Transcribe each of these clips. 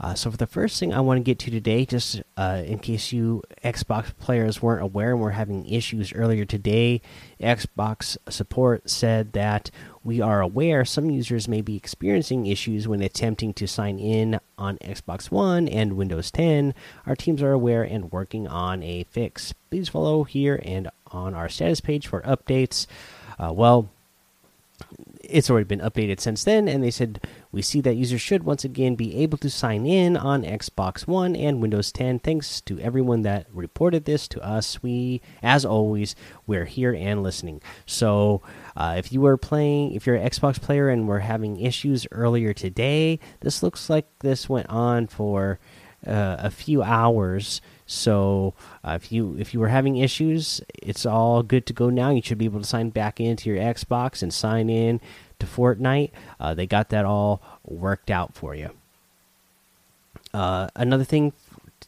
Uh, so, for the first thing I want to get to today, just uh, in case you Xbox players weren't aware and were having issues earlier today, Xbox support said that we are aware some users may be experiencing issues when attempting to sign in on Xbox One and Windows 10. Our teams are aware and working on a fix. Please follow here and on our status page for updates. Uh, well, it's already been updated since then, and they said we see that users should once again be able to sign in on Xbox One and Windows 10. Thanks to everyone that reported this to us. We, as always, we're here and listening. So, uh, if you were playing, if you're an Xbox player and were having issues earlier today, this looks like this went on for uh, a few hours. So uh, if you if you were having issues, it's all good to go now. You should be able to sign back into your Xbox and sign in to Fortnite. Uh, they got that all worked out for you. Uh, another thing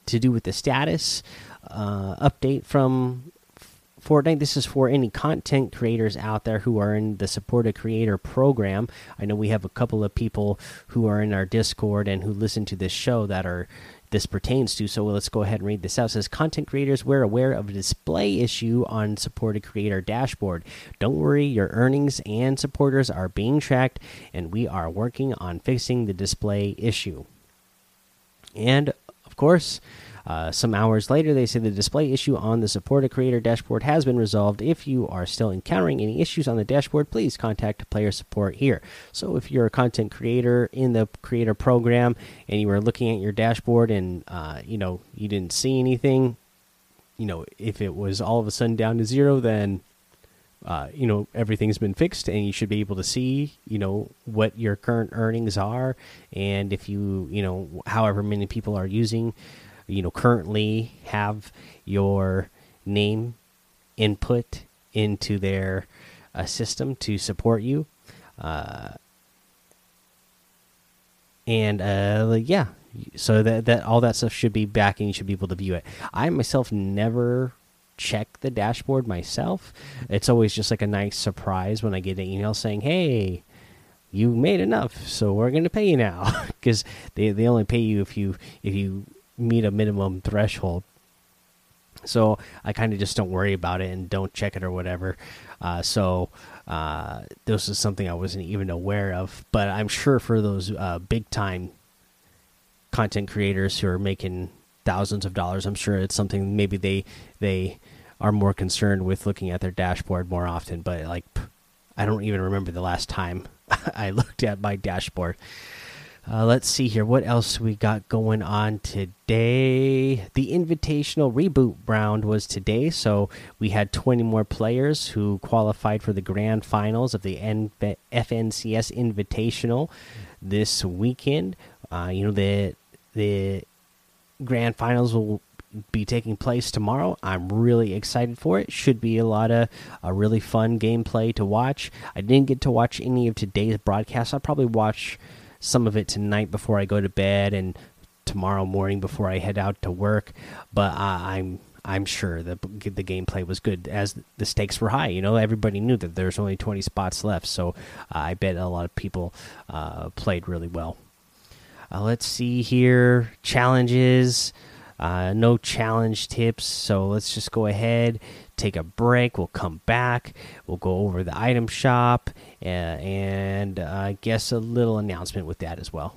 to do with the status uh, update from Fortnite. This is for any content creators out there who are in the supported creator program. I know we have a couple of people who are in our Discord and who listen to this show that are this pertains to. So let's go ahead and read this out. It says content creators we're aware of a display issue on supported creator dashboard. Don't worry, your earnings and supporters are being tracked, and we are working on fixing the display issue. And of course, uh, some hours later, they say the display issue on the supported creator dashboard has been resolved. If you are still encountering any issues on the dashboard, please contact player support here. So, if you're a content creator in the creator program and you were looking at your dashboard and uh, you know you didn't see anything, you know if it was all of a sudden down to zero, then uh, you know everything's been fixed and you should be able to see you know what your current earnings are and if you you know however many people are using you know currently have your name input into their uh, system to support you. Uh, and uh, yeah so that that all that stuff should be back and you should be able to view it. I myself never check the dashboard myself. It's always just like a nice surprise when i get an email saying hey you made enough so we're going to pay you now. Because they, they only pay you if you if you meet a minimum threshold. So I kind of just don't worry about it and don't check it or whatever. Uh, so uh, this is something I wasn't even aware of. But I'm sure for those uh, big time content creators who are making thousands of dollars, I'm sure it's something maybe they they are more concerned with looking at their dashboard more often. But like, I don't even remember the last time I looked at my dashboard. Uh, let's see here. What else we got going on today? The Invitational Reboot round was today, so we had 20 more players who qualified for the grand finals of the FNCS Invitational this weekend. Uh, you know the the grand finals will be taking place tomorrow. I'm really excited for it. Should be a lot of a really fun gameplay to watch. I didn't get to watch any of today's broadcast. I'll probably watch some of it tonight before I go to bed and tomorrow morning before I head out to work. But uh, I'm I'm sure the the gameplay was good as the stakes were high. You know, everybody knew that there's only 20 spots left, so uh, I bet a lot of people uh, played really well. Uh, let's see here challenges. Uh, no challenge tips, so let's just go ahead, take a break. We'll come back. We'll go over the item shop uh, and I guess a little announcement with that as well.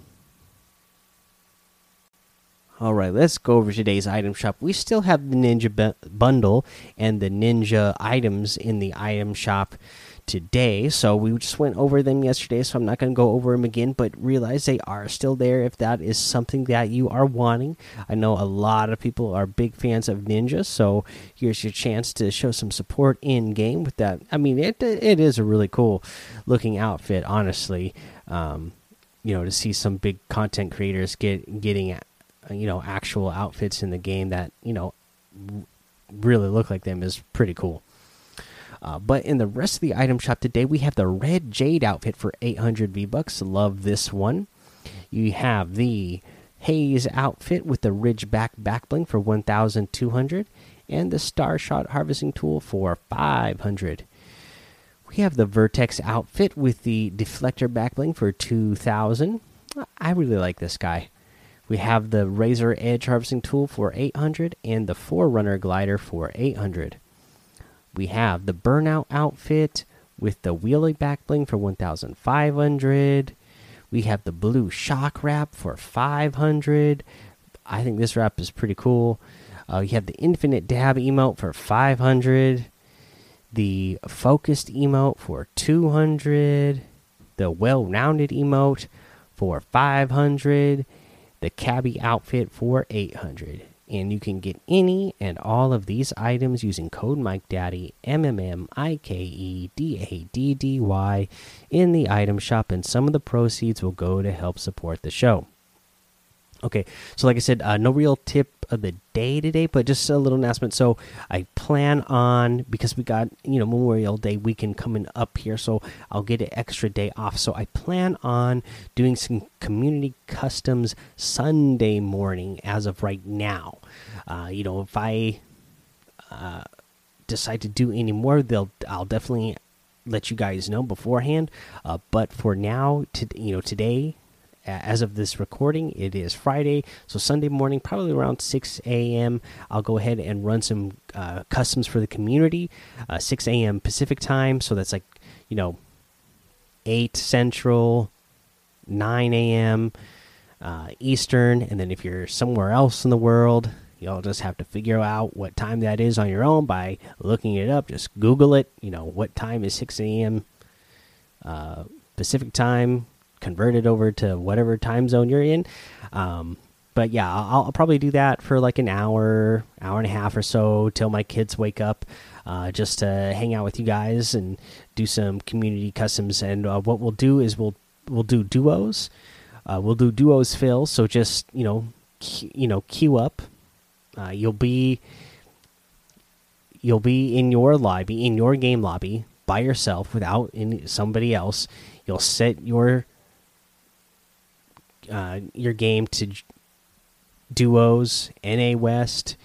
All right, let's go over today's item shop. We still have the Ninja bundle and the Ninja items in the item shop today. So we just went over them yesterday, so I'm not going to go over them again, but realize they are still there if that is something that you are wanting. I know a lot of people are big fans of Ninja, so here's your chance to show some support in game with that. I mean, it it is a really cool looking outfit, honestly. Um, you know, to see some big content creators get getting you know actual outfits in the game that you know really look like them is pretty cool. Uh, but in the rest of the item shop today, we have the red jade outfit for 800 V bucks. Love this one. You have the haze outfit with the ridge back back bling for 1,200, and the Star Shot Harvesting Tool for 500. We have the Vertex outfit with the Deflector backbling for 2000. I really like this guy. We have the Razor Edge Harvesting Tool for 800 and the Forerunner Glider for 800. We have the Burnout outfit with the Wheelie backbling for 1500. We have the Blue Shock Wrap for 500. I think this wrap is pretty cool. Uh, you have the Infinite Dab emote for 500. The Focused emote for 200. The Well Rounded emote for 500. The Cabbie outfit for 800 and you can get any and all of these items using code Mike Daddy M M M I K E D A D D Y in the item shop, and some of the proceeds will go to help support the show. Okay, so like I said, uh, no real tip of the day today, but just a little announcement. So I plan on because we got you know Memorial Day weekend coming up here, so I'll get an extra day off. So I plan on doing some community customs Sunday morning as of right now. Uh, you know, if I uh, decide to do any more, they'll I'll definitely let you guys know beforehand. Uh, but for now, to you know today as of this recording, it is Friday, so Sunday morning, probably around 6 a.m. I'll go ahead and run some uh, customs for the community, uh, 6 a.m. Pacific time, so that's like you know 8 Central, 9 a.m. Uh, Eastern, and then if you're somewhere else in the world, you'll just have to figure out what time that is on your own by looking it up. Just Google it. You know what time is 6 a.m. Uh, Pacific time convert it over to whatever time zone you're in. Um, but yeah, I'll, I'll, probably do that for like an hour, hour and a half or so till my kids wake up, uh, just to hang out with you guys and do some community customs. And uh, what we'll do is we'll we'll do duos. Uh, we'll do duos fill. So just you know, you know, queue up. Uh, you'll be you'll be in your lobby, in your game lobby by yourself without any somebody else. You'll set your uh, your game to duos, NA West.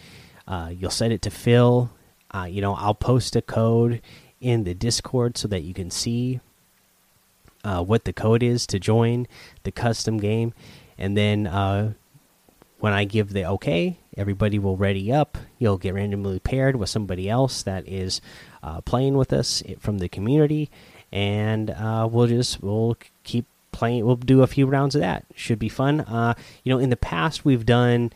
Uh, you'll set it to fill. Uh, you know, I'll post a code in the Discord so that you can see uh, what the code is to join the custom game. And then uh, when I give the okay, everybody will ready up. You'll get randomly paired with somebody else that is uh, playing with us from the community, and we'll just we'll keep playing. We'll do a few rounds of that. Should be fun. Uh, you know, in the past we've done.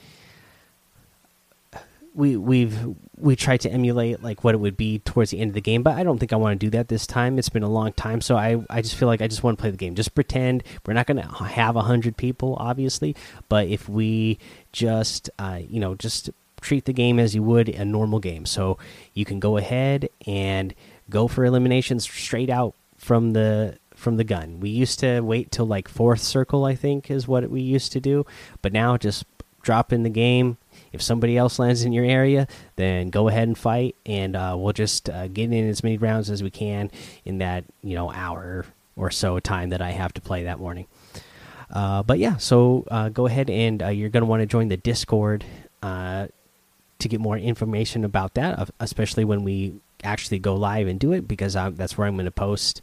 We we've we tried to emulate like what it would be towards the end of the game, but I don't think I want to do that this time. It's been a long time, so I I just feel like I just want to play the game. Just pretend we're not going to have a hundred people, obviously, but if we just uh, you know just treat the game as you would a normal game, so you can go ahead and go for eliminations straight out from the from the gun. We used to wait till like fourth circle, I think, is what we used to do. But now just drop in the game. If somebody else lands in your area, then go ahead and fight, and uh, we'll just uh, get in as many rounds as we can in that you know hour or so time that I have to play that morning. Uh, but yeah, so uh, go ahead and uh, you're going to want to join the Discord uh, to get more information about that, especially when we actually go live and do it, because I'm, that's where I'm going to post